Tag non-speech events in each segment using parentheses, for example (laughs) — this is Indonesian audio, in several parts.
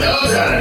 Bulldozer!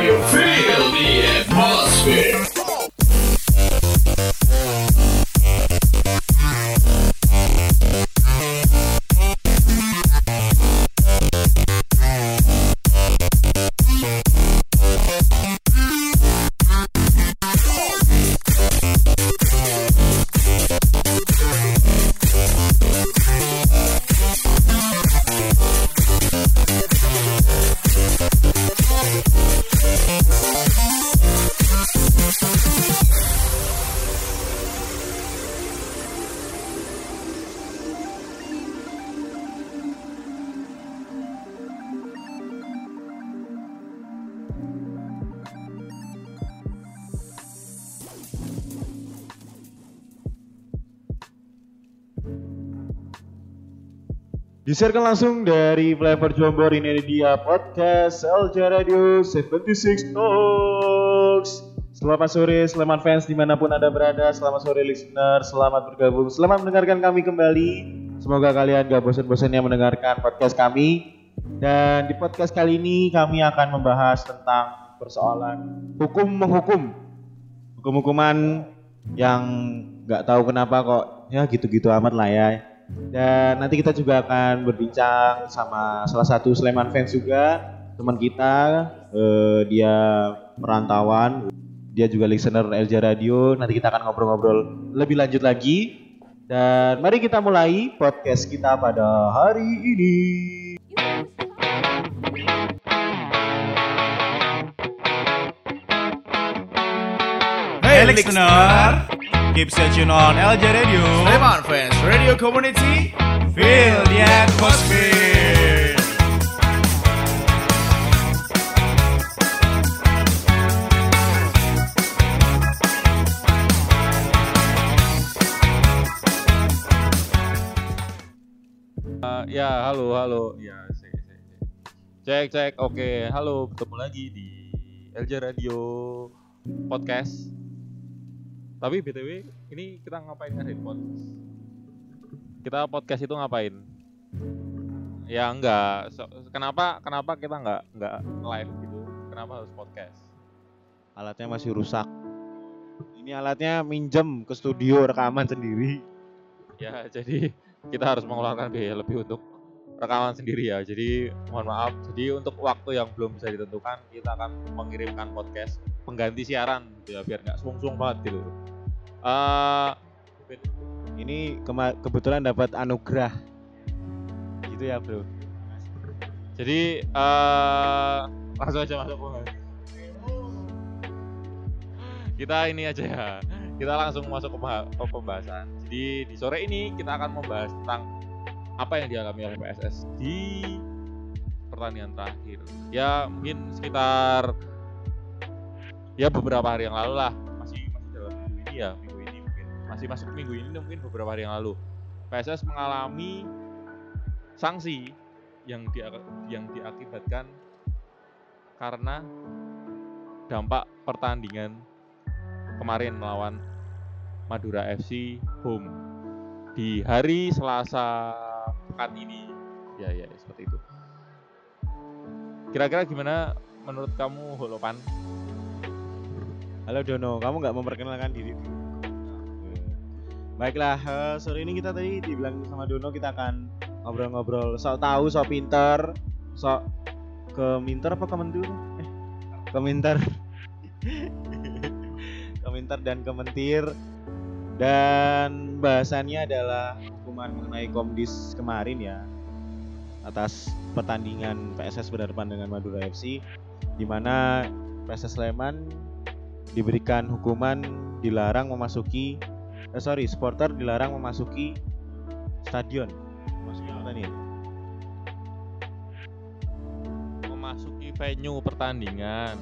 Disiarkan langsung dari Flavor Jombor ini dia podcast Elja Radio 76 Talks. Selamat sore Sleman fans di mana pun anda berada. Selamat sore listener, selamat bergabung, selamat mendengarkan kami kembali. Semoga kalian gak bosan-bosannya mendengarkan podcast kami. Dan di podcast kali ini kami akan membahas tentang persoalan hukum menghukum, hukum-hukuman yang nggak tahu kenapa kok ya gitu-gitu amat lah ya dan nanti kita juga akan berbincang sama salah satu Sleman fans juga, teman kita. Eh, dia perantauan, dia juga listener LJ Radio. Nanti kita akan ngobrol-ngobrol lebih lanjut lagi. Dan mari kita mulai podcast kita pada hari ini. Hey listener, keep tuned on LJ Radio. Sleman fans, radio community. Feel the atmosphere. Eh, ya, halo, halo. Ya, cek, cek, cek. Cek, cek. Oke, halo. Bertemu lagi di LJ Radio Podcast. Tapi BTW, ini kita ngapain ngadain podcast? Kita podcast itu ngapain? Ya enggak. So- kenapa kenapa kita enggak enggak live gitu? Kenapa harus podcast? Alatnya masih rusak. Ini alatnya minjem ke studio rekaman sendiri. Ya, jadi kita harus mengeluarkan biaya lebih untuk rekaman sendiri ya. Jadi mohon maaf. Jadi untuk waktu yang belum bisa ditentukan, kita akan mengirimkan podcast pengganti siaran gitu ya biar nggak sung-sung banget gitu. Eh ini kebetulan dapat anugerah. Gitu ya, Bro. Jadi eh langsung aja masuk. Kita ini aja ya. Kita langsung masuk ke pembahasan. Jadi di sore ini kita akan membahas tentang apa yang dialami oleh PSS di pertandingan terakhir. Ya mungkin sekitar ya beberapa hari yang lalu lah. Masih masih dalam minggu ini ya minggu ini mungkin. Masih masuk minggu ini mungkin beberapa hari yang lalu. PSS mengalami sanksi yang dia yang diakibatkan karena dampak pertandingan kemarin melawan Madura FC home. Di hari Selasa pekan ini. Ya ya seperti itu. Kira-kira gimana menurut kamu Holopan Halo Dono, kamu nggak memperkenalkan diri? Baiklah, eh, sore ini kita tadi dibilang sama Dono kita akan ngobrol-ngobrol sok tahu, sok pinter, sok keminter apa kementur? Eh, keminter. (laughs) keminter dan kementir dan bahasannya adalah hukuman mengenai Komdis kemarin ya atas pertandingan PSS berhadapan dengan Madura FC di mana PSS Sleman diberikan hukuman dilarang memasuki eh, sorry supporter dilarang memasuki stadion. Memasuki apa nih memasuki venue pertandingan.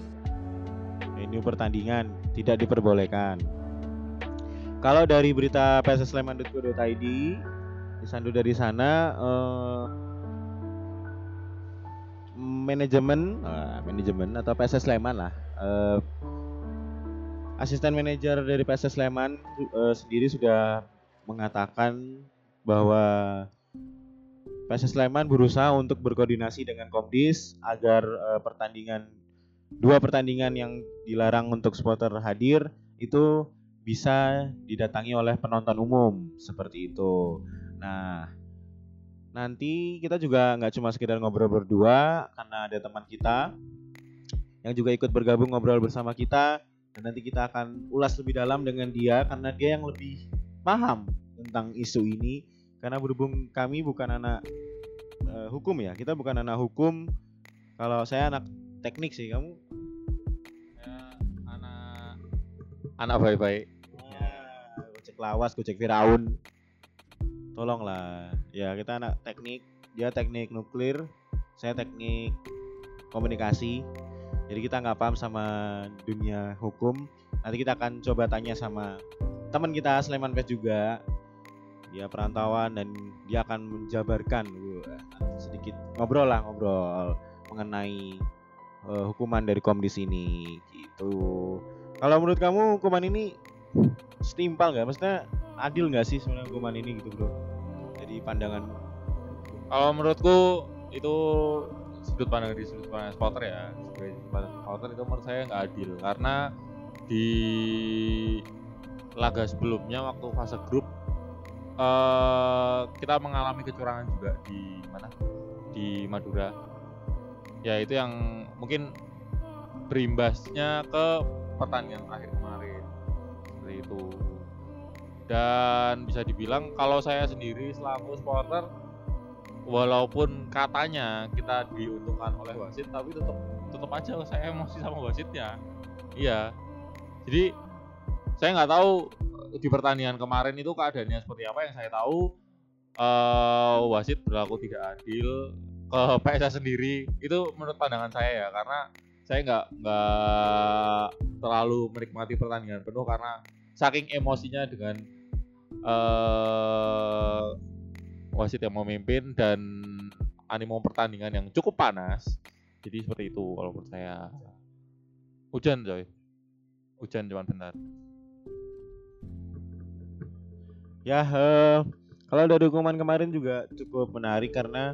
Venue pertandingan tidak diperbolehkan. Kalau dari berita pssleman.co.id disandu dari sana eh, manajemen eh, manajemen atau PSS Sleman lah eh, asisten manajer dari PSS Sleman eh, sendiri sudah mengatakan bahwa PSS Sleman berusaha untuk berkoordinasi dengan Komdis agar eh, pertandingan dua pertandingan yang dilarang untuk supporter hadir itu bisa didatangi oleh penonton umum seperti itu. Nah, nanti kita juga nggak cuma sekedar ngobrol berdua karena ada teman kita yang juga ikut bergabung ngobrol bersama kita dan nanti kita akan ulas lebih dalam dengan dia karena dia yang lebih paham tentang isu ini. Karena berhubung kami bukan anak eh, hukum ya kita bukan anak hukum. Kalau saya anak teknik sih kamu? Ya, anak anak baik-baik. ya gocek lawas gocek Firaun. Tolonglah. Ya kita anak teknik. Dia teknik nuklir saya teknik komunikasi jadi kita nggak paham sama dunia hukum nanti kita akan coba tanya sama teman kita Sleman Pes juga dia perantauan dan dia akan menjabarkan Wah, sedikit ngobrol lah ngobrol mengenai eh, hukuman dari Komdis ini gitu kalau menurut kamu hukuman ini setimpal nggak? Maksudnya adil nggak sih sebenarnya hukuman ini gitu bro? Jadi pandangan Kalau menurutku itu sudut pandang di sudut pandang supporter ya. Sebagai sudut pandang supporter itu menurut saya nggak adil karena di laga sebelumnya waktu fase grup eh kita mengalami kecurangan juga di mana? Di Madura. Ya itu yang mungkin berimbasnya ke pertandingan terakhir kemarin seperti itu dan bisa dibilang kalau saya sendiri selaku supporter walaupun katanya kita diuntungkan oleh wasit tapi tetap tetap aja saya emosi sama wasitnya. Iya. Jadi saya nggak tahu eh, di pertandingan kemarin itu keadaannya seperti apa. Yang saya tahu eh wasit berlaku tidak adil ke PSS sendiri. Itu menurut pandangan saya ya karena saya nggak nggak terlalu menikmati pertandingan penuh karena saking emosinya dengan eh wasit yang memimpin dan animo pertandingan yang cukup panas. Jadi seperti itu kalau menurut saya. Hujan coy. Hujan cuman bentar. ya eh, kalau dari hukuman kemarin juga cukup menarik karena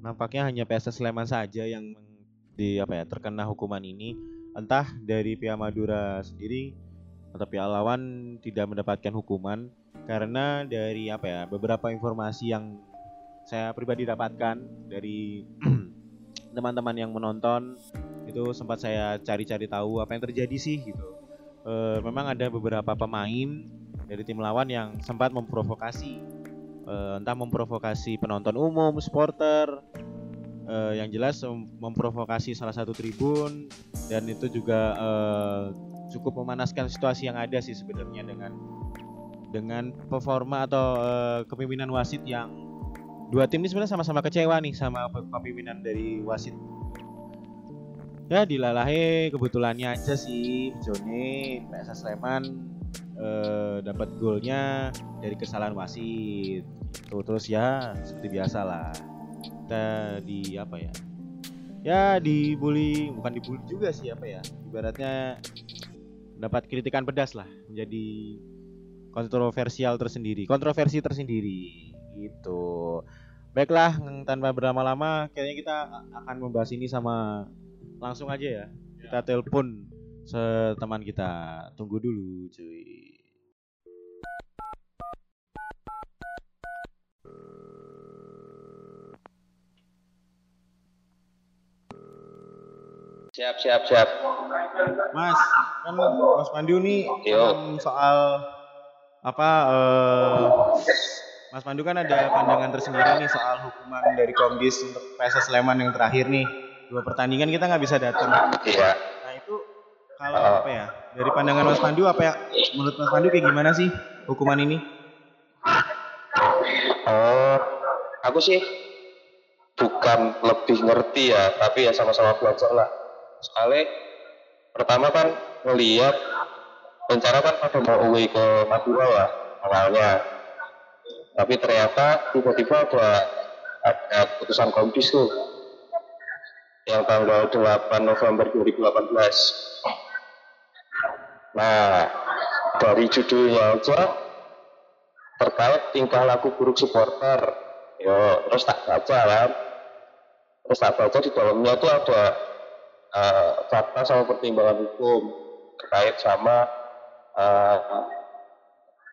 nampaknya hanya PSS Sleman saja yang di apa ya terkena hukuman ini entah dari pihak Madura sendiri atau pihak lawan tidak mendapatkan hukuman karena dari apa ya beberapa informasi yang saya pribadi dapatkan dari (clears throat) teman-teman yang menonton itu sempat saya cari-cari tahu apa yang terjadi sih gitu. Eh, memang ada beberapa pemain dari tim lawan yang sempat memprovokasi Eh, entah memprovokasi penonton umum, supporter eh, yang jelas mem- memprovokasi salah satu tribun dan itu juga eh, cukup memanaskan situasi yang ada sih sebenarnya dengan dengan performa atau eh, kepemimpinan wasit yang dua tim ini sebenarnya sama-sama kecewa nih sama pe- kepemimpinan dari wasit. Ya dilalahe kebetulannya aja sih Jone PSS Sleman eh, dapat golnya dari kesalahan wasit. Itu terus ya seperti biasa lah. Kita di apa ya ya dibully bukan dibully juga sih apa ya ibaratnya dapat kritikan pedas lah menjadi kontroversial tersendiri. Kontroversi tersendiri. Gitu. Baiklah tanpa berlama-lama kayaknya kita akan membahas ini sama langsung aja ya. Kita telepon seteman kita. Tunggu dulu cuy. Siap, siap, siap. Mas, kan Mas Pandu nih soal apa eh, Mas Pandu kan ada pandangan tersendiri nih soal hukuman dari Komdis untuk PSS Sleman yang terakhir nih. Dua pertandingan kita nggak bisa datang. Iya. Nah, itu kalau apa ya? Dari pandangan Mas Pandu apa ya? Menurut Mas Pandu kayak gimana sih hukuman ini? Oh, aku sih bukan lebih ngerti ya, tapi ya sama-sama belajar lah. Soalnya pertama kan ngeliat rencana kan pada mau away ke Madura ya awalnya. Tapi ternyata tiba-tiba ada ada putusan komdis tuh yang tanggal 8 November 2018. Nah, dari judulnya aja terkait tingkah laku buruk supporter. Yo, terus tak baca kan. Terus tak baca di dalamnya tuh ada eh, fakta sama pertimbangan hukum terkait sama eh,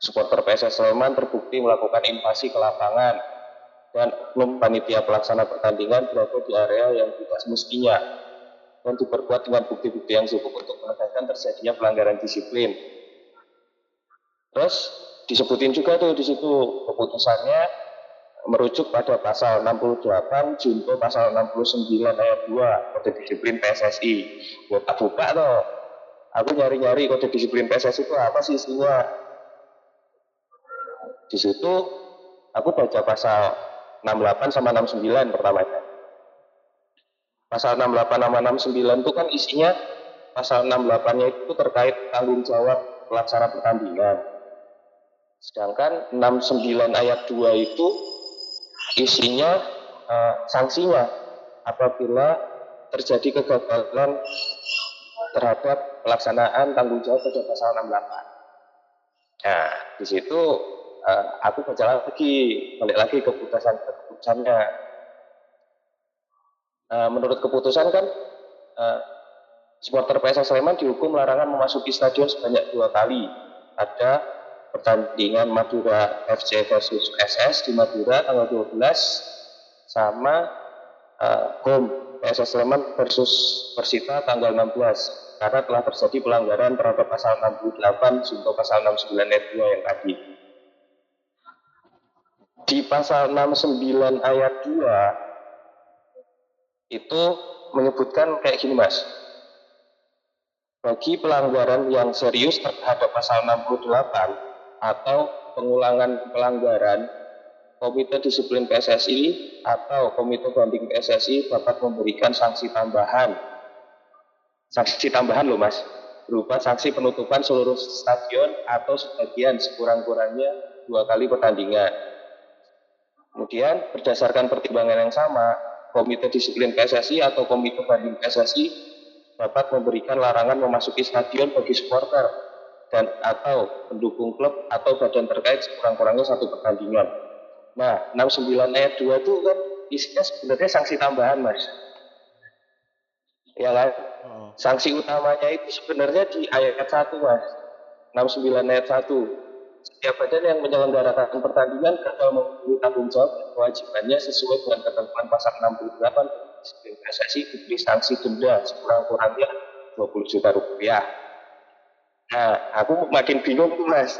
supporter PSS Sleman terbukti melakukan invasi ke lapangan dan oknum panitia pelaksana pertandingan berada di area yang tidak semestinya dan diperkuat dengan bukti-bukti yang cukup untuk menegaskan terjadinya pelanggaran disiplin. Terus disebutin juga tuh di situ keputusannya merujuk pada pasal 68 junto pasal 69 ayat 2 kode disiplin PSSI. Buat tak buka tuh. Aku nyari-nyari kode disiplin PSSI itu apa sih isinya. Di situ aku baca pasal 68 sama 69 pertamanya. Pasal 68 sama 69 itu kan isinya pasal 68-nya itu terkait tanggung jawab pelaksana pertandingan. Sedangkan 69 ayat 2 itu isinya eh, sanksinya apabila terjadi kegagalan terhadap pelaksanaan tanggung jawab pada pasal 68. Nah, di situ eh, aku baca lagi, balik lagi ke keputusan keputusannya. Eh, menurut keputusan kan eh, supporter PSS Sleman dihukum larangan memasuki stadion sebanyak dua kali. Ada pertandingan Madura FC versus SS di Madura tanggal 12 sama uh, home PSS Sleman versus Persita tanggal 16 karena telah terjadi pelanggaran terhadap pasal 68 junto pasal 69 ayat 2 yang tadi. Di pasal 69 ayat 2 itu menyebutkan kayak gini Mas. Bagi pelanggaran yang serius terhadap pasal 68 atau pengulangan pelanggaran, Komite Disiplin PSSI atau Komite Banding PSSI dapat memberikan sanksi tambahan. Sanksi tambahan loh mas, berupa sanksi penutupan seluruh stadion atau sebagian sekurang-kurangnya dua kali pertandingan. Kemudian berdasarkan pertimbangan yang sama, Komite Disiplin PSSI atau Komite Banding PSSI dapat memberikan larangan memasuki stadion bagi supporter dan atau pendukung klub atau badan terkait sekurang-kurangnya satu pertandingan. Nah, 69 ayat 2 itu kan isinya sebenarnya sanksi tambahan, Mas. Ya kan? Oh. Sanksi utamanya itu sebenarnya di ayat 1, Mas. 69 ayat 1. Setiap badan yang menyelenggarakan pertandingan gagal memenuhi tanggung jawab kewajibannya sesuai dengan ketentuan pasal 68 disiplin PSSI diberi sanksi denda sekurang-kurangnya 20 juta rupiah Nah, aku makin bingung tuh mas,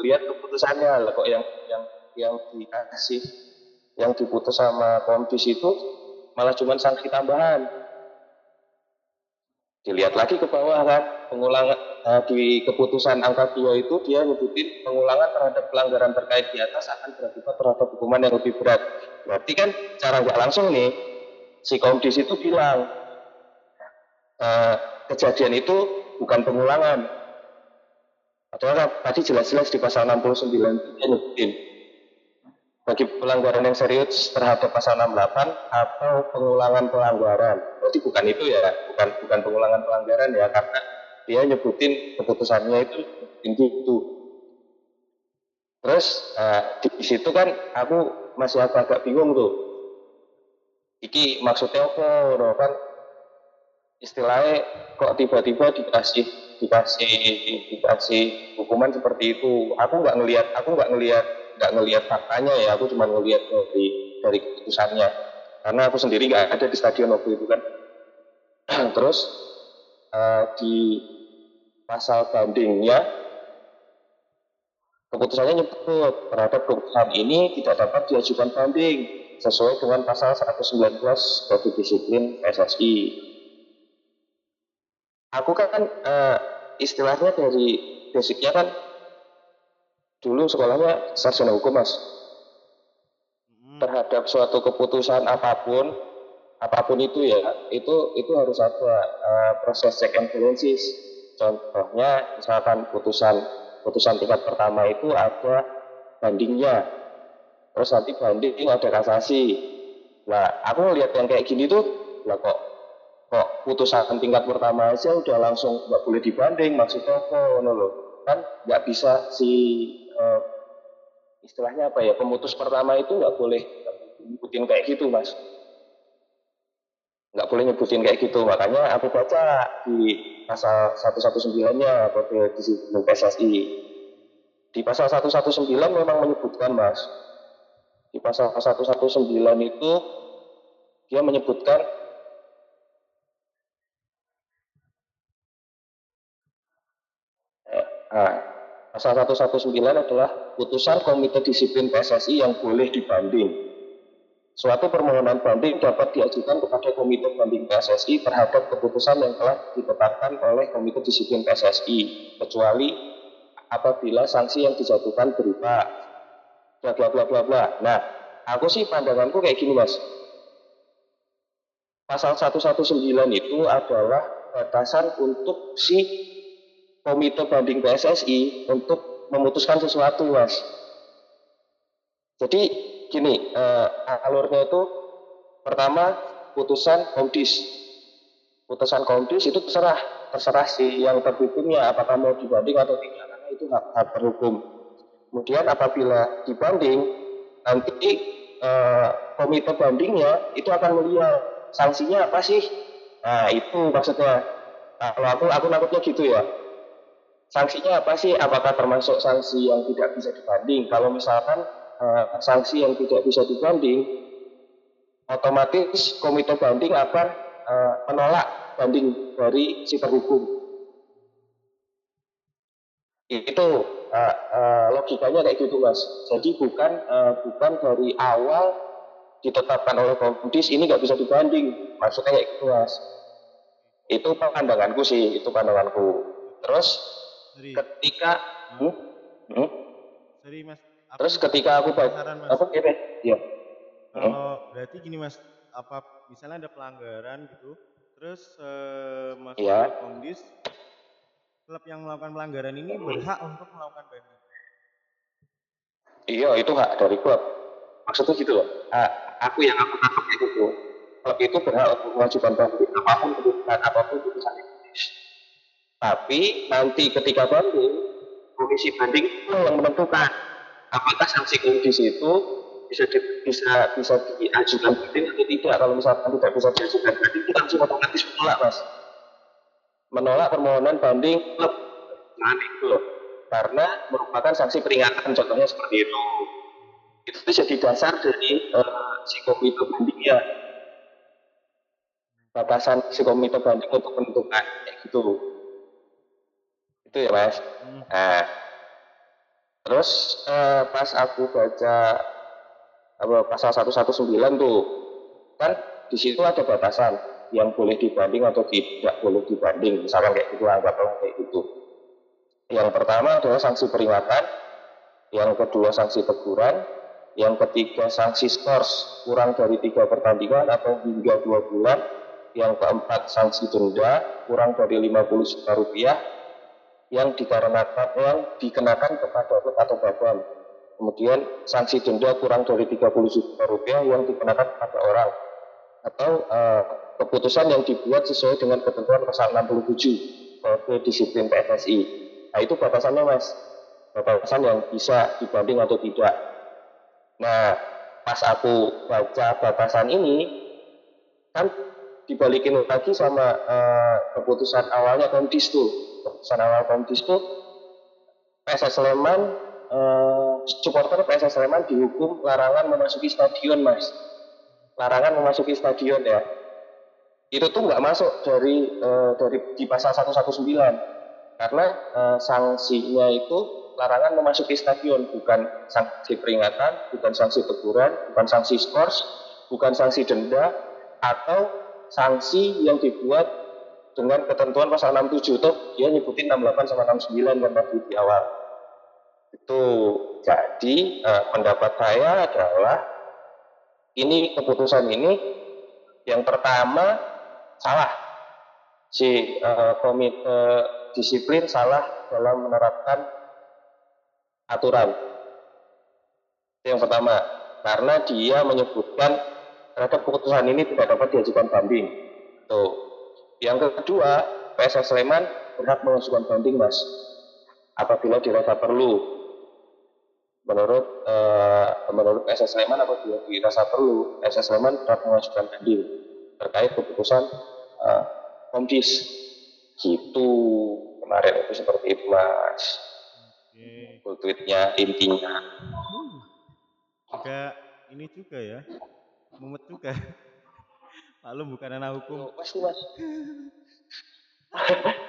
lihat keputusannya lah kok yang yang yang dikasih, yang diputus sama komdis itu malah cuma sanksi tambahan. Dilihat lagi ke bawah kan, pengulangan nah, di keputusan angka dua itu dia nyebutin pengulangan terhadap pelanggaran terkait di atas akan berakibat terhadap hukuman yang lebih berat. Berarti kan cara nggak langsung nih, si komdis itu bilang uh, kejadian itu bukan pengulangan, Padahal tadi jelas-jelas di pasal 69 itu dia nyebutin bagi pelanggaran yang serius terhadap pasal 68 atau pengulangan pelanggaran. Berarti bukan itu ya, bukan bukan pengulangan pelanggaran ya, karena dia nyebutin keputusannya itu itu. Terus nah, di situ kan aku masih agak-agak bingung tuh. Iki maksudnya apa? Kan istilahnya kok tiba-tiba dikasih dikasih dikasih hukuman seperti itu aku nggak ngelihat aku nggak ngelihat nggak ngelihat faktanya ya aku cuma ngelihat dari dari keputusannya. Karena aku sendiri nggak ada di stadion waktu itu kan. (clears throat) Terus uh, di pasal bandingnya keputusannya nyebut terhadap keputusan ini tidak dapat diajukan banding sesuai dengan pasal 119 Kode Disiplin PSSI aku kan uh, istilahnya dari basicnya kan dulu sekolahnya sarjana hukum mas. Hmm. terhadap suatu keputusan apa pun apa pun itu ya itu itu harus ada uh, proses check and balances. Contohnya misalkan putusan putusan tingkat pertama itu ada bandingnya. Terus nanti banding ada kasasi. Nah aku lihat yang kayak gini tuh lah kok kok putusan tingkat pertama aja udah langsung nggak boleh dibanding maksudnya apa loh kan nggak bisa si uh, istilahnya apa ya pemutus pertama itu nggak boleh ngikutin kayak gitu mas. Nggak boleh nyebutin kayak gitu. Makanya aku baca di pasal 119-nya kode disiplin PSSI di pasal 119 memang menyebutkan mas. Di pasal 119 itu dia menyebutkan eh, nah, pasal 119 adalah putusan komite disiplin PSSI yang boleh dibanding Suatu permohonan banding dapat diajukan kepada Komite Banding PSSI terhadap keputusan yang telah ditetapkan oleh Komite Disiplin PSSI, kecuali apabila sanksi yang dijatuhkan berupa bla bla bla bla bla. Nah, aku sih pandanganku kayak gini mas. Pasal 119 itu adalah batasan untuk si Komite Banding PSSI untuk memutuskan sesuatu mas. Jadi gini, uh, alurnya itu pertama putusan komdis. Putusan komdis itu terserah, terserah si yang terhukumnya apakah mau dibanding atau tidak karena itu hak, hak berhukum. Kemudian apabila dibanding nanti uh, komite bandingnya itu akan melihat sanksinya apa sih? Nah itu maksudnya. Nah, kalau aku aku nangkutnya gitu ya. Sanksinya apa sih? Apakah termasuk sanksi yang tidak bisa dibanding? Kalau misalkan uh, sanksi yang tidak bisa dibanding, otomatis komite banding akan uh, menolak banding dari si terhukum. Itu uh, uh, logikanya kayak gitu mas. Jadi bukan uh, bukan dari awal ditetapkan oleh komdis ini nggak bisa dibanding. Maksudnya kayak gitu mas. Itu pandanganku sih, itu pandanganku. Terus ketika hmm, hmm? Sorry mas, Terus ketika aku baca Mas. apa gini? Iya. Kalau berarti gini mas, apa misalnya ada pelanggaran gitu, terus eh, masuk Iya. ke komdis, klub yang melakukan pelanggaran ini berhak untuk melakukan banding. Iya, itu hak dari klub. Maksudnya gitu loh. Ah, aku yang aku tangkap gitu. Klub itu berhak untuk mengajukan banding apa pun keputusan apa pun keputusan komdis. Tapi nanti ketika banding, komisi banding itu yang menentukan apakah sanksi komdis itu bisa di, bisa bisa diajukan banding atau tidak. Kalau misalkan tidak bisa diajukan banding, kita langsung otomatis menolak, mas. Menolak permohonan banding klub. Nah, itu loh. Karena merupakan sanksi peringatan, contohnya seperti itu. Itu jadi dasar dari uh, si komite bandingnya. Batasan si komite banding untuk menentukan, kayak gitu. Itu ya, mas. Hmm. Nah, terus eh, pas aku baca apa pasal 119 tuh kan di situ ada batasan yang boleh dibanding atau tidak boleh dibanding misalkan kayak gitu anggaplah kayak gitu yang pertama adalah sanksi peringatan yang kedua sanksi teguran yang ketiga sanksi skors kurang dari tiga pertandingan atau hingga dua bulan yang keempat sanksi denda kurang dari 50 juta rupiah yang dikarenakan yang dikenakan kepada klub atau badan. Kemudian sanksi denda kurang dari 30 juta rupiah yang dikenakan kepada orang atau uh, keputusan yang dibuat sesuai dengan ketentuan pasal 67 Kode Disiplin PSSI. Nah itu batasannya mas, batasan yang bisa dibanding atau tidak. Nah pas aku baca batasan ini kan dibalikin lagi sama uh, keputusan awalnya komdis tuh keputusan awal komdis tuh PSS Sleman uh, supporter PSS Sleman dihukum larangan memasuki stadion mas. Larangan memasuki stadion ya. Itu tuh nggak masuk dari uh, dari di pasal 119 karena uh, sanksinya itu larangan memasuki stadion bukan sanksi peringatan bukan sanksi teguran bukan sanksi skors bukan sanksi denda atau sanksi yang dibuat dengan ketentuan pasal 67 tuh dia nyebutin 68 sama 69 kan tadi di awal. Itu jadi eh, pendapat saya adalah ini keputusan ini yang pertama salah si eh, komite disiplin salah dalam menerapkan aturan. Yang pertama karena dia menyebutkan terhadap keputusan ini tidak dapat diajukan banding. Tuh. Yang kedua, PSS Sleman berhak mengajukan banding, Mas. Apabila dirasa perlu. Menurut eh, menurut PSS Sleman apabila dirasa perlu, PSS Sleman berhak mengajukan banding. terkait keputusan uh, Komdis gitu kemarin itu seperti itu mas Oke. tweetnya intinya Juga ini juga ya. Mumet juga. (laughs) Lalu bukan anak hukum. Oh, pasti mas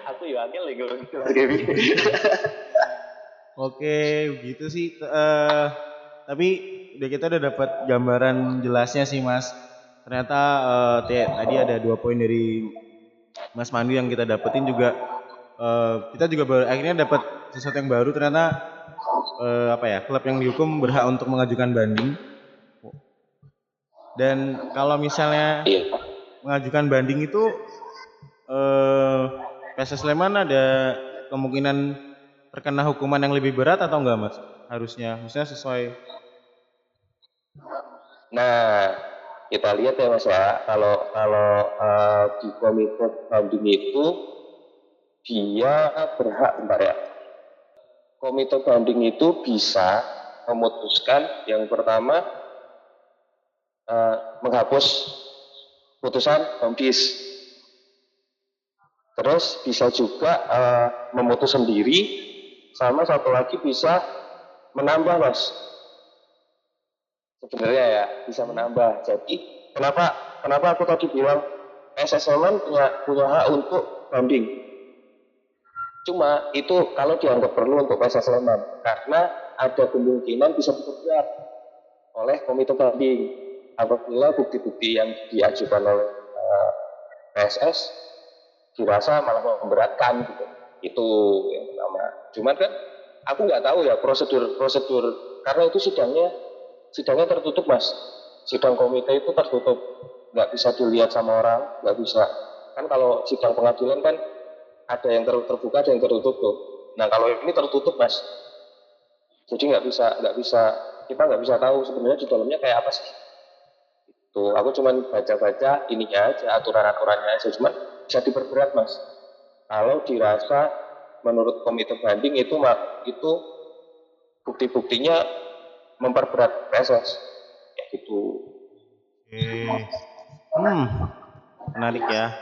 aku ya lagi (laughs) gitu Oke, begitu sih. T- eh, tapi udah kita udah dapat gambaran jelasnya sih, Mas. Ternyata eh, t- tadi ada dua poin dari Mas Mandu yang kita dapetin juga. eh, kita juga baru, akhirnya dapat sesuatu yang baru. Ternyata eh, apa ya? Klub yang dihukum berhak untuk mengajukan banding. Dan kalau misalnya iya mengajukan banding itu eh PSS Sleman ada kemungkinan terkena hukuman yang lebih berat atau enggak mas? Harusnya, maksudnya sesuai. Nah, kita lihat ya Mas ya, kalau kalau eh, di komite banding itu dia berhak bentar ya. Komite banding itu bisa memutuskan yang pertama eh, menghapus putusan Komdis. Terus bisa juga eh, memutus sendiri sama satu lagi bisa menambah Mas sebenarnya ya bisa menambah. Jadi kenapa kenapa aku tadi bilang Sleman punya punya hak untuk banding. Cuma itu kalau dianggap perlu untuk PSS karena ada kemungkinan bisa diperberat oleh komite banding apabila bukti-bukti yang diajukan oleh eh, PSS dirasa malah memberatkan gitu. Itu yang pertama. Cuman kan aku nggak tahu ya prosedur prosedur karena itu sidangnya sidangnya tertutup mas. Sidang komite itu tertutup. Nggak bisa dilihat sama orang nggak bisa. Kan kalau sidang pengadilan kan ada yang ter- terbuka ada yang tertutup tuh. Nah kalau ini tertutup mas. Jadi nggak bisa nggak bisa kita nggak bisa tahu sebenarnya di dalamnya kayak apa sih tuh aku cuman baca-baca ininya aja aturan-aturannya aja. Cuman bisa diperberat mas. Kalau dirasa menurut komite banding itu itu bukti-buktinya memperberat PSS kayak gitu. Oke. Hmm, menarik ya.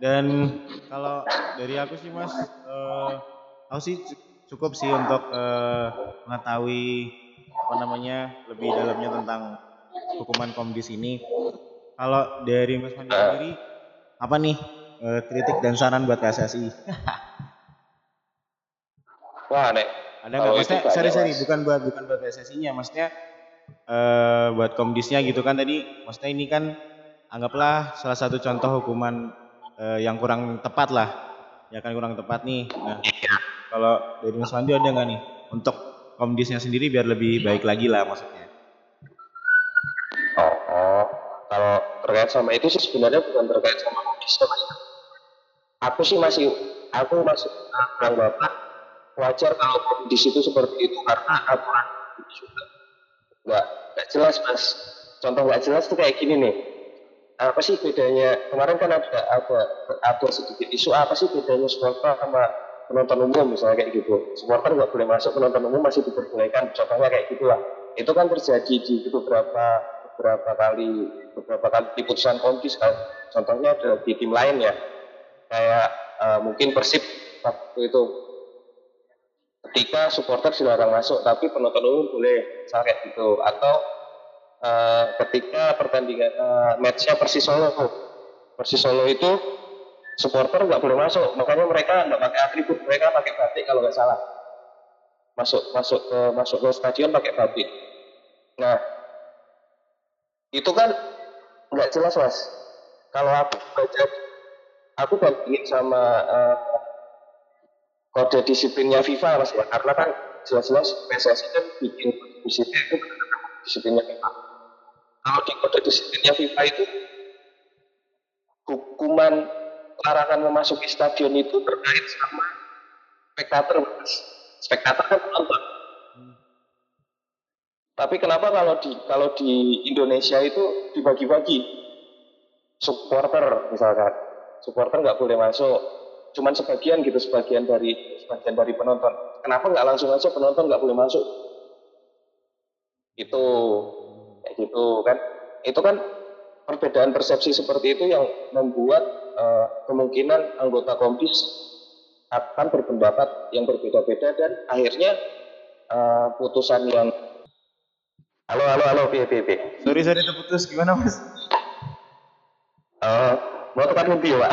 Dan kalau dari aku sih mas, eh, aku sih cu- cukup sih untuk eh, mengetahui apa namanya lebih dalamnya tentang hukuman komdis ini. Kalau dari Mas Mandi sendiri, apa nih eh, kritik dan saran buat PSSI? (laughs) wah nek Ada nggak? Maksudnya, sorry sorry, bukan buat bukan buat PSSI-nya, maksudnya eh buat komdisnya gitu kan tadi. Maksudnya ini kan anggaplah salah satu contoh hukuman eh, yang kurang tepat lah, ya kan kurang tepat nih. Nah, kalau dari Mas Wandi ada nggak nih untuk komdisnya sendiri biar lebih baik lagi lah maksudnya? Terkait sama itu sih sebenarnya bukan terkait sama kondisi mas. Aku sih masih, aku masih bilang bapak wajar kalau kondisi itu seperti itu karena aturan juga nggak nggak jelas mas. Contoh nggak jelas tuh kayak gini nih. Apa sih bedanya? Kemarin kan ada ada ada sedikit isu apa sih bedanya supporter sama penonton umum misalnya kayak gitu. Supporter nggak boleh masuk, penonton umum masih diperbolehkan. Contohnya kayak gitulah. Itu kan terjadi di beberapa beberapa kali beberapa kali di putusan kan contohnya di tim lain ya. Kayak eh, mungkin persib waktu itu. Ketika supporter dilarang masuk tapi penonton umum boleh kayak gitu. Atau eh, ketika pertandingan eh, matchnya persis solo. Persis solo itu supporter nggak boleh masuk. Makanya mereka nggak pakai atribut. Mereka pakai batik kalau nggak salah. Masuk masuk ke masuk ke stadion pakai batik. Nah itu kan nggak jelas mas. Kalau aku baca aku bandingin sama eh, kode disiplinnya FIFA mas ya. Karena kan jelas-jelas PSSI kan bikin disiplin itu disiplinnya FIFA. Kalau di kode disiplinnya FIFA itu hukuman larangan memasuki stadion itu terkait sama spektator mas. Spektator kan penonton tapi kenapa kalau di kalau di Indonesia itu dibagi-bagi? Supporter misalkan. Supporter nggak boleh masuk. Cuman sebagian gitu sebagian dari sebagian dari penonton. Kenapa nggak langsung aja penonton nggak boleh masuk. Itu kayak gitu kan? Itu kan perbedaan persepsi seperti itu yang membuat eh, kemungkinan anggota komdis akan berpendapat yang berbeda-beda dan akhirnya eh, putusan yang halo halo halo piye piye piye Sorry sorry terputus gimana mas? Eh, mau inti ya pak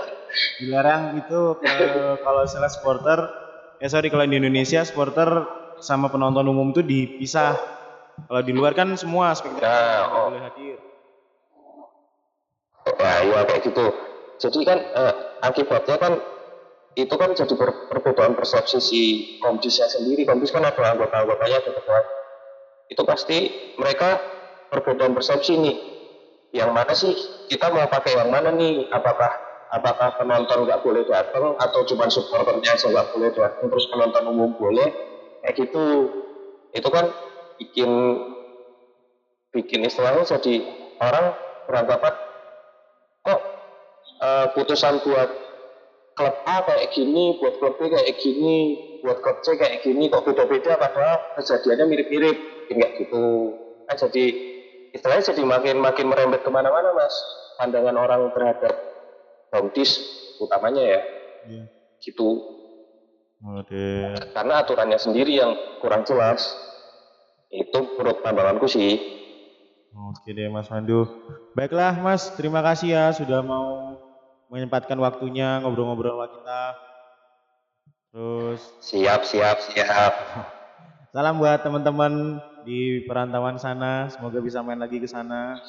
(laughs) Dilarang itu kalau salah supporter, eh sorry kalau di Indonesia supporter sama penonton umum itu dipisah. Kalau di luar kan semua spektator Nah, oh. boleh hadir. Nah, iya kayak gitu. Jadi kan eh, akibatnya kan itu kan jadi per- perbedaan persepsi si komdisnya sendiri. Komdis kan ada anggota-anggotanya ada ketua. Itu pasti mereka perbedaan persepsi nih. Yang mana sih kita mau pakai yang mana nih? Apakah apakah penonton nggak boleh datang atau cuma supporternya aja nggak boleh datang terus penonton umum boleh? Kayak gitu. Itu kan bikin bikin istilahnya jadi orang beranggapan kok eh, putusan buat klub A kayak gini, buat klub B kayak gini, buat klub C kayak gini, kok beda-beda padahal kejadiannya mirip-mirip, kayak gitu. Kan jadi istilahnya jadi makin makin merembet ke mana-mana mas, pandangan orang terhadap komdis utamanya ya, Iya. gitu. Oke. Karena aturannya sendiri yang kurang jelas. Itu menurut pandanganku sih. Oke deh Mas Pandu. Baiklah Mas, terima kasih ya sudah mau menyempatkan waktunya ngobrol-ngobrol sama kita. Terus Siap, siap, siap. (laughs) salam buat teman-teman di perantauan sana, semoga bisa main lagi ke sana.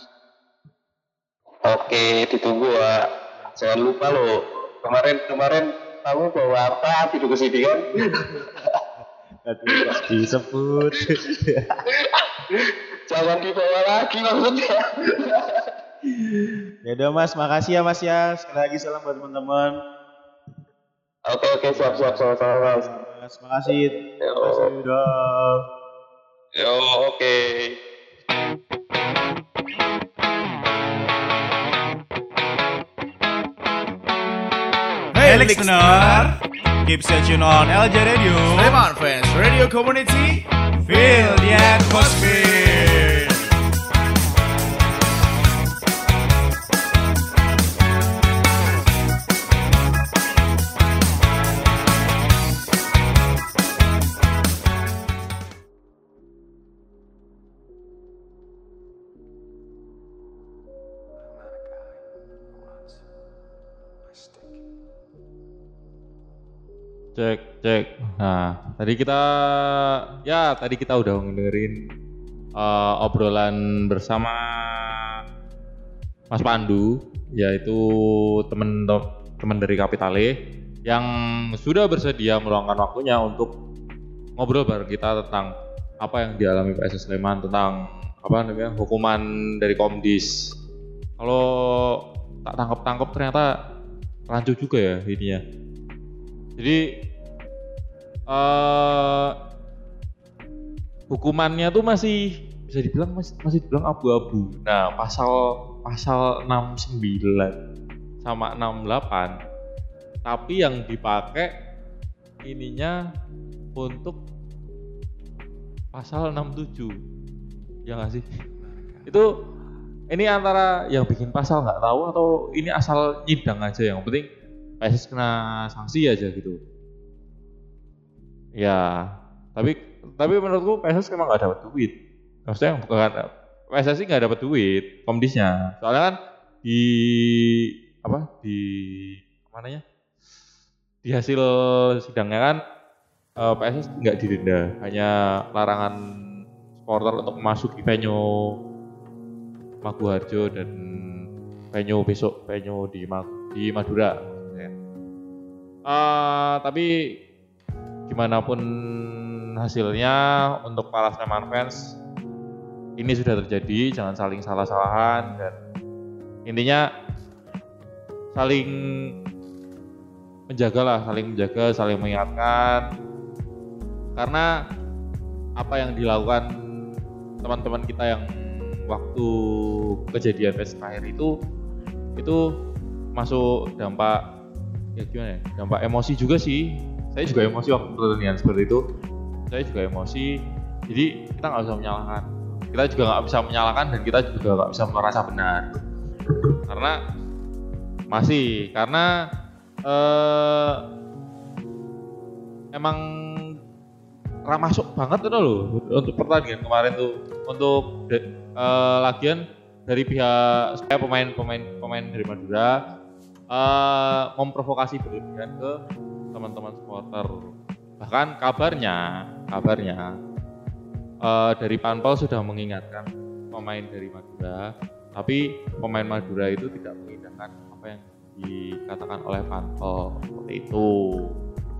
Oke, ditunggu ya. Jangan lupa loh. Kemarin kemarin kamu bawa apa gitu ke sini kan? (laughs) Aduh, disebut. (laughs) Jangan dibawa lagi maksudnya. Ya udah Mas, makasih ya Mas ya. Sekali lagi salam buat teman-teman. Oke oke siap siap sama sama mas. Mas, makasih. Yo, Makasih udah. yo oke. Hey listener, keep searching on LJ Radio. Sleman Fans Radio Community Feel the atmosphere. Cek, cek. Nah, tadi kita ya tadi kita udah ngedengerin eh, obrolan bersama Mas Pandu, yaitu temen teman dari Kapitale yang sudah bersedia meluangkan waktunya untuk ngobrol bareng kita tentang apa yang dialami PSS Sleman tentang apa namanya hukuman dari Komdis. Kalau tak tangkap-tangkap ternyata rancu juga ya ininya. Jadi eh hukumannya tuh masih bisa dibilang masih, masih dibilang abu-abu. Nah, pasal pasal 69 sama 68 tapi yang dipakai ininya untuk pasal 67 ya nggak sih? Itu ini antara yang bikin pasal nggak tahu atau ini asal nyidang aja yang penting PSS kena sanksi aja gitu ya tapi tapi menurutku PSS memang nggak dapat duit. Maksudnya bukan PSSI nggak dapat duit komdisnya soalnya kan di apa di mananya di hasil sidangnya kan eh, PSS nggak didenda hanya larangan supporter untuk memasuki venue Maguwarjo dan venue besok venue di Ma- di Madura. Ya. Eh, tapi gimana pun hasilnya untuk para Sleman fans ini sudah terjadi jangan saling salah-salahan dan intinya saling menjaga lah saling menjaga saling mengingatkan. Karena apa yang dilakukan teman-teman kita yang waktu kejadian pes terakhir itu itu masuk dampak ya gimana ya dampak emosi juga sih saya juga emosi waktu pertandingan seperti itu. Saya juga emosi. Jadi kita nggak usah menyalahkan. Kita juga nggak bisa menyalahkan dan kita juga nggak bisa merasa benar. Karena masih karena eh, emang ramah masuk banget itu loh untuk pertandingan kemarin tuh. Untuk de- eh, lagian dari pihak saya pemain-pemain pemain dari Madura eh, memprovokasi berlebihan ke teman-teman supporter. Bahkan kabarnya kabarnya eh, dari Panpel sudah mengingatkan pemain dari Madura tapi pemain Madura itu tidak mengindahkan apa yang dikatakan oleh Panpel seperti itu.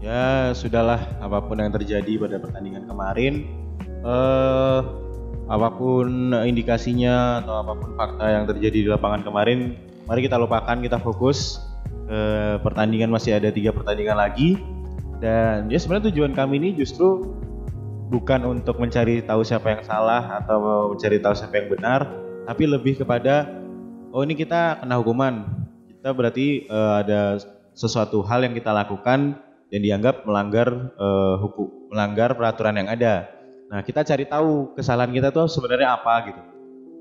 Ya sudahlah apa pun yang terjadi pada pertandingan kemarin eh apa pun indikasinya atau apa pun fakta yang terjadi di lapangan kemarin mari kita lupakan kita fokus Eh, pertandingan masih ada tiga pertandingan lagi. Dan ya sebenarnya tujuan kami ini justru bukan untuk mencari tahu siapa yang salah atau mencari tahu siapa yang benar tapi lebih kepada oh ini kita kena hukuman. Kita berarti eh, ada sesuatu hal yang kita lakukan dan dianggap melanggar eh, hukum melanggar peraturan yang ada. Nah kita cari tahu kesalahan kita tuh sebenarnya apa gitu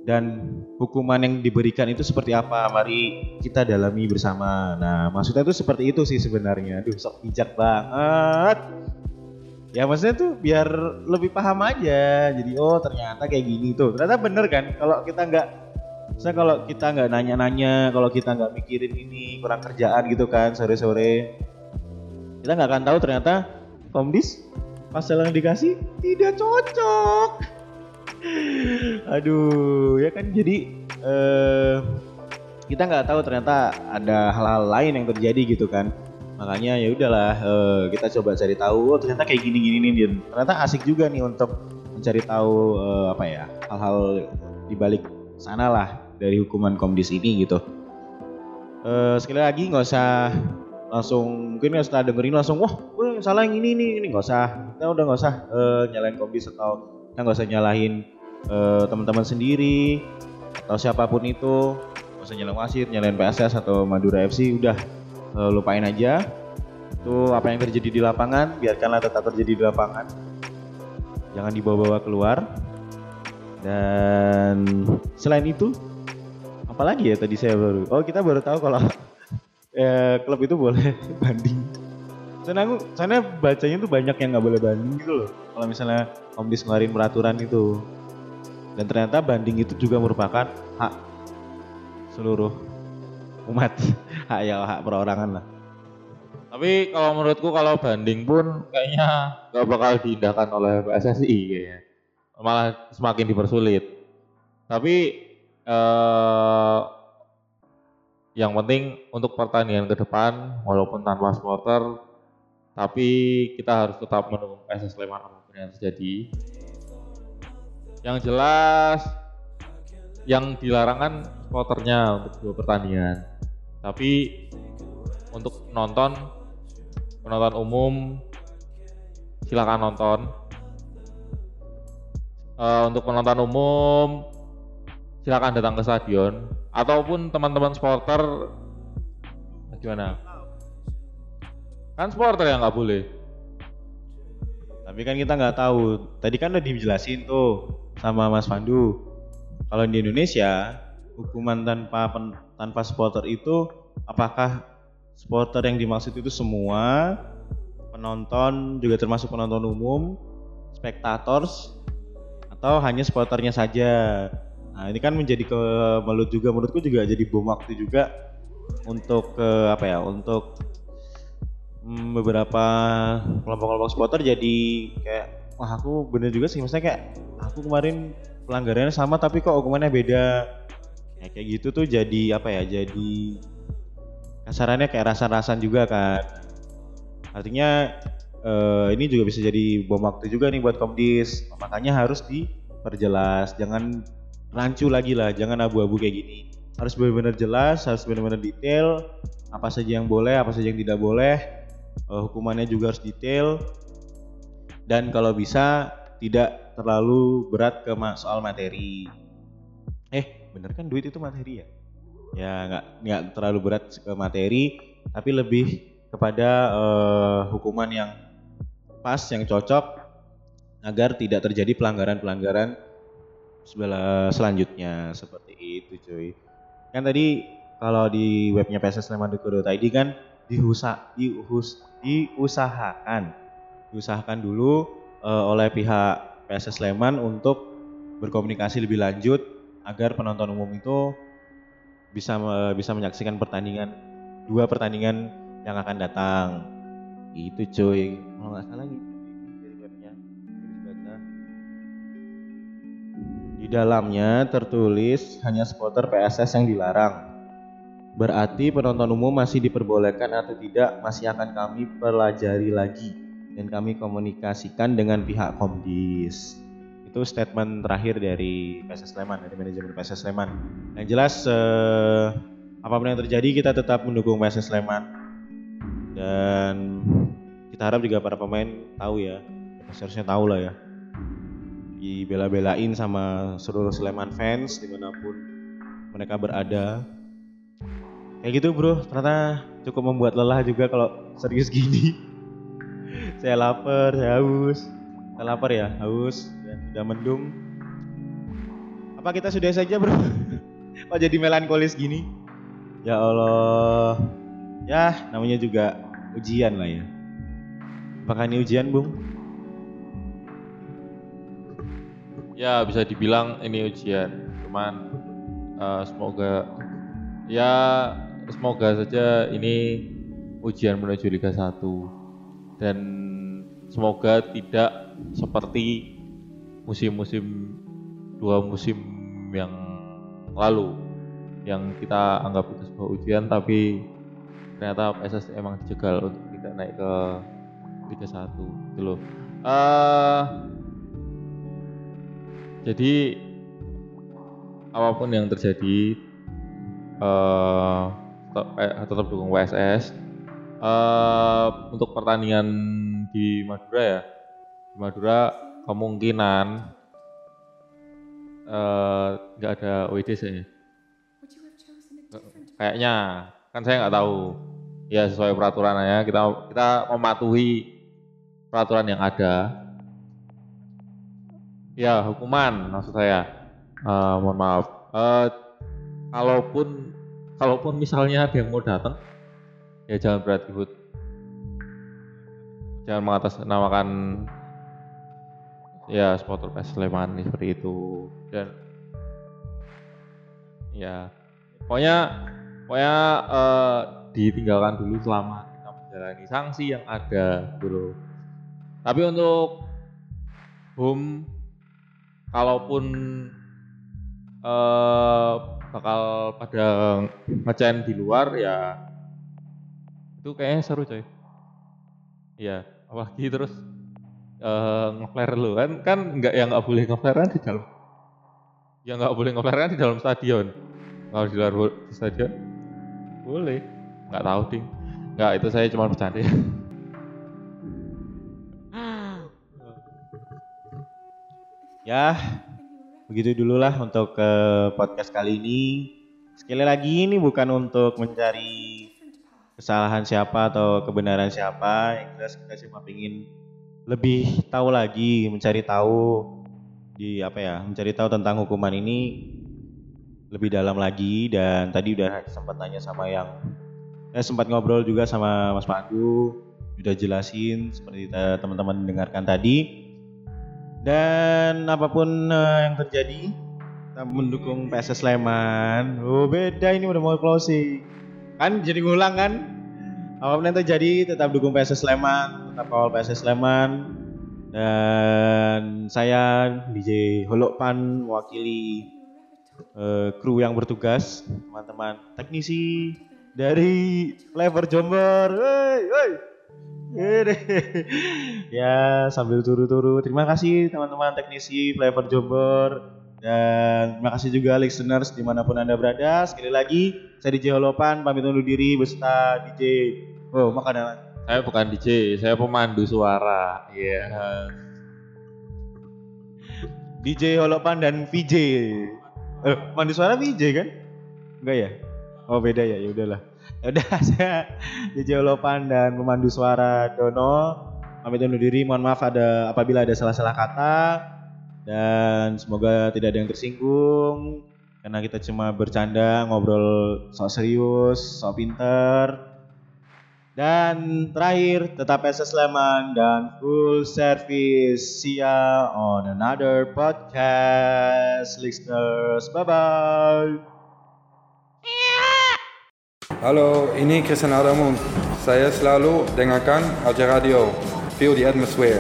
dan hukuman yang diberikan itu seperti apa? Mari kita dalami bersama. Nah maksudnya tuh seperti itu sih sebenarnya. Aduh sok bijak banget. Ya maksudnya tuh biar lebih paham aja. Jadi oh ternyata kayak gini tuh. Ternyata bener kan? Kalau kita nggak saya kalau kita nggak nanya-nanya kalau kita nggak mikirin ini kurang kerjaan gitu kan sore-sore kita nggak akan tahu ternyata komdis pasal yang dikasih tidak cocok aduh ya kan jadi eh kita nggak tahu ternyata ada hal-hal lain yang terjadi gitu kan. Makanya ya udahlah eh, kita coba cari tahu oh ternyata kayak gini gini nih dan ternyata asik juga nih untuk mencari tahu eh, apa ya hal-hal di balik sana lah dari hukuman komdis ini gitu. Eh, sekali lagi nggak usah langsung mungkin nggak setelah dengerin langsung wah wah, yang salah yang ini ini ini. Nggak usah. Kita udah nggak usah eh, nyalain komdis atau kita nggak usah nyalahin eh, teman-teman sendiri atau siapa pun itu. Nggak usah nyalain wasit nyalain PSS atau Madura FC udah eh, lupain aja. Itu apa yang terjadi di lapangan biarkanlah tetap terjadi di lapangan. Jangan dibawa-bawa keluar. Dan selain itu apalagi ya tadi saya baru oh kita baru tahu kalau (laughs) eh, klub itu boleh (laughs) banding Soalnya aku, soalnya bacanya tuh banyak yang nggak boleh banding gitu loh. Kalau misalnya Komdis ngeluarin peraturan itu. Dan ternyata banding itu juga merupakan hak seluruh umat. (laughs) hak ya hak perorangan lah. Tapi kalau menurutku kalau banding pun kayaknya nggak bakal diindahkan oleh PSSI kayaknya. Malah semakin dipersulit. Tapi eh, yang penting untuk pertandingan ke depan walaupun tanpa supporter tapi kita harus tetap mendukung PSS Sleman apa pun yang terjadi. Yang jelas yang dilarangkan supporternya untuk dua pertandingan. Tapi untuk nonton penonton umum silakan nonton Eh, untuk penonton umum silakan datang ke stadion ataupun teman-teman supporter gimana kan supporter yang nggak boleh Tapi kan kita nggak tahu. Tadi kan udah dijelasin tuh sama Mas Pandu. Kalau di Indonesia hukuman tanpa pen- tanpa supporter itu apakah supporter yang dimaksud itu semua penonton juga termasuk penonton umum, spectators atau hanya supporternya saja. Nah, ini kan menjadi kemelut juga menurutku juga jadi bom waktu juga untuk ke apa ya? Untuk mm, beberapa kelompok-kelompok supporter jadi kayak wah aku bener juga sih. Maksudnya kayak aku kemarin pelanggarannya sama tapi kok hukumannya beda. Ya, kayak gitu tuh jadi apa ya jadi kasarannya kayak rasa-rasan juga kan. Artinya eh, ini juga bisa jadi bom waktu juga nih buat komdis. Makanya harus diperjelas jangan rancu lagi lah jangan abu-abu kayak gini. Harus benar-benar jelas harus benar-benar detail apa saja yang boleh apa saja yang tidak boleh Eh, hukumannya juga harus detail. Dan kalau bisa tidak terlalu berat ke soal materi. Eh bener kan duit itu materi ya? Ya nggak nggak terlalu berat ke materi tapi lebih kepada eh, hukuman yang pas yang cocok agar tidak terjadi pelanggaran-pelanggaran sebela- selanjutnya. Seperti itu cuy. Kan tadi kalau di webnya pssleman.co.id kan diusa, dius, diusahakan. Diusahakan dulu eh, oleh pihak PSS Sleman untuk berkomunikasi lebih lanjut agar penonton umum itu bisa me- bisa menyaksikan pertandingan dua pertandingan yang akan datang. Itu cuy. Kalau nggak salah gitu. Bisa baca. di dalamnya tertulis hanya supporter PSS yang dilarang berarti penonton umum masih diperbolehkan atau tidak masih akan kami pelajari lagi dan kami komunikasikan dengan pihak Komdis. Itu statement terakhir dari PSS Sleman dari manajemen PSS Sleman. Yang jelas eh, apa pun yang terjadi kita tetap mendukung PSS Sleman. Dan kita harap juga para pemain tahu ya seharusnya tahu lah ya. Dibela-belain sama seluruh Sleman fans di mana pun mereka berada kayak gitu bro. Ternyata cukup membuat lelah juga kalau serius gini. Saya lapar saya haus. Saya lapar ya haus. Dan sudah mendung. Apa kita sudah saja bro? (laughs) Kok jadi melankolis gini? Ya Allah. Ya namanya juga ujian lah ya. Apakah ini ujian bung? Ya bisa dibilang ini ujian, cuman eh, semoga ya semoga saja ini ujian menuju Liga 1 dan semoga tidak seperti musim-musim dua musim yang lalu yang kita anggap itu sebuah ujian tapi ternyata PSS emang dijegal untuk tidak naik ke Liga 1 gitu loh. Eh, jadi apa pun yang terjadi eh tetap, eh, tetap dukung WSS. Eh untuk pertandingan di Madura ya, di Madura kemungkinan eh, nggak ada WD saya. Kayaknya kan saya nggak tahu. Ya sesuai peraturan aja kita kita mematuhi peraturan yang ada Ya, hukuman maksud saya. Eh, mohon maaf. Eh, kalaupun kalaupun misalnya ada yang mau datang, ya jangan berat ribut. Jangan mengatasnamakan ya supporter PS Sleman seperti itu dan ya pokoknya pokoknya eh, ditinggalkan dulu selama kita menjalani sanksi yang ada dulu. Tapi untuk home kalaupun eh bakal pada ngecen di luar ya. Itu kayaknya seru coy. Iya apalagi terus eh ngeflare lu kan kan nggak yang nggak boleh ngeflare kan di dalam. Yang nggak boleh ngeflare kan di dalam stadion. Kalau di luar di stadion? Boleh. Nggak tahu ding. Nggak itu saya cuma bercanda. (laughs) Ya, begitu dulu lah untuk ke podcast kali ini. Sekali lagi ini bukan untuk mencari kesalahan siapa atau kebenaran siapa. Yang jelas kita cuma ingin lebih tahu lagi, mencari tahu di apa ya, mencari tahu tentang hukuman ini lebih dalam lagi dan tadi udah sempat nanya sama yang eh, sempat ngobrol juga sama Mas Pandu, udah jelasin seperti te- teman-teman dengarkan tadi. Dan apa pun eh, yang terjadi, kita mendukung PSS Sleman. Oh beda ini udah mau closing. Kan jadi ngulang kan? Apa pun yang terjadi, tetap dukung PSS Sleman, tetap kawal PSS Sleman. Dan saya DJ Holokpan mewakili eh, kru yang bertugas, teman-teman teknisi dari Flavor Jomber. Hei, hei. Ya sambil turu-turu. Terima kasih teman-teman teknisi Flavor Jomber dan terima kasih juga listeners di mana pun anda berada. Sekali lagi saya DJ Holopan pamit undur diri beserta DJ. Oh makanan. saya bukan DJ saya pemandu suara iya DJ Holopan dan VJ. Eh, mandi suara VJ kan? Enggak ya? Oh beda ya, ya udahlah. Ya udah (laughs) saya DJ Holopan dan pemandu suara Dono. Pamit undur diri. Mohon maaf ada apabila ada salah-salah kata. Dan semoga tidak ada yang tersinggung. Karena kita cuma bercanda ngobrol sok serius sok pinter. Dan terakhir tetap SS Sleman dan full service. See ya on another podcast listeners. Bye bye Halo, ini Christian Adamun. Saya selalu dengarkan Aja Radio. Feel the atmosphere.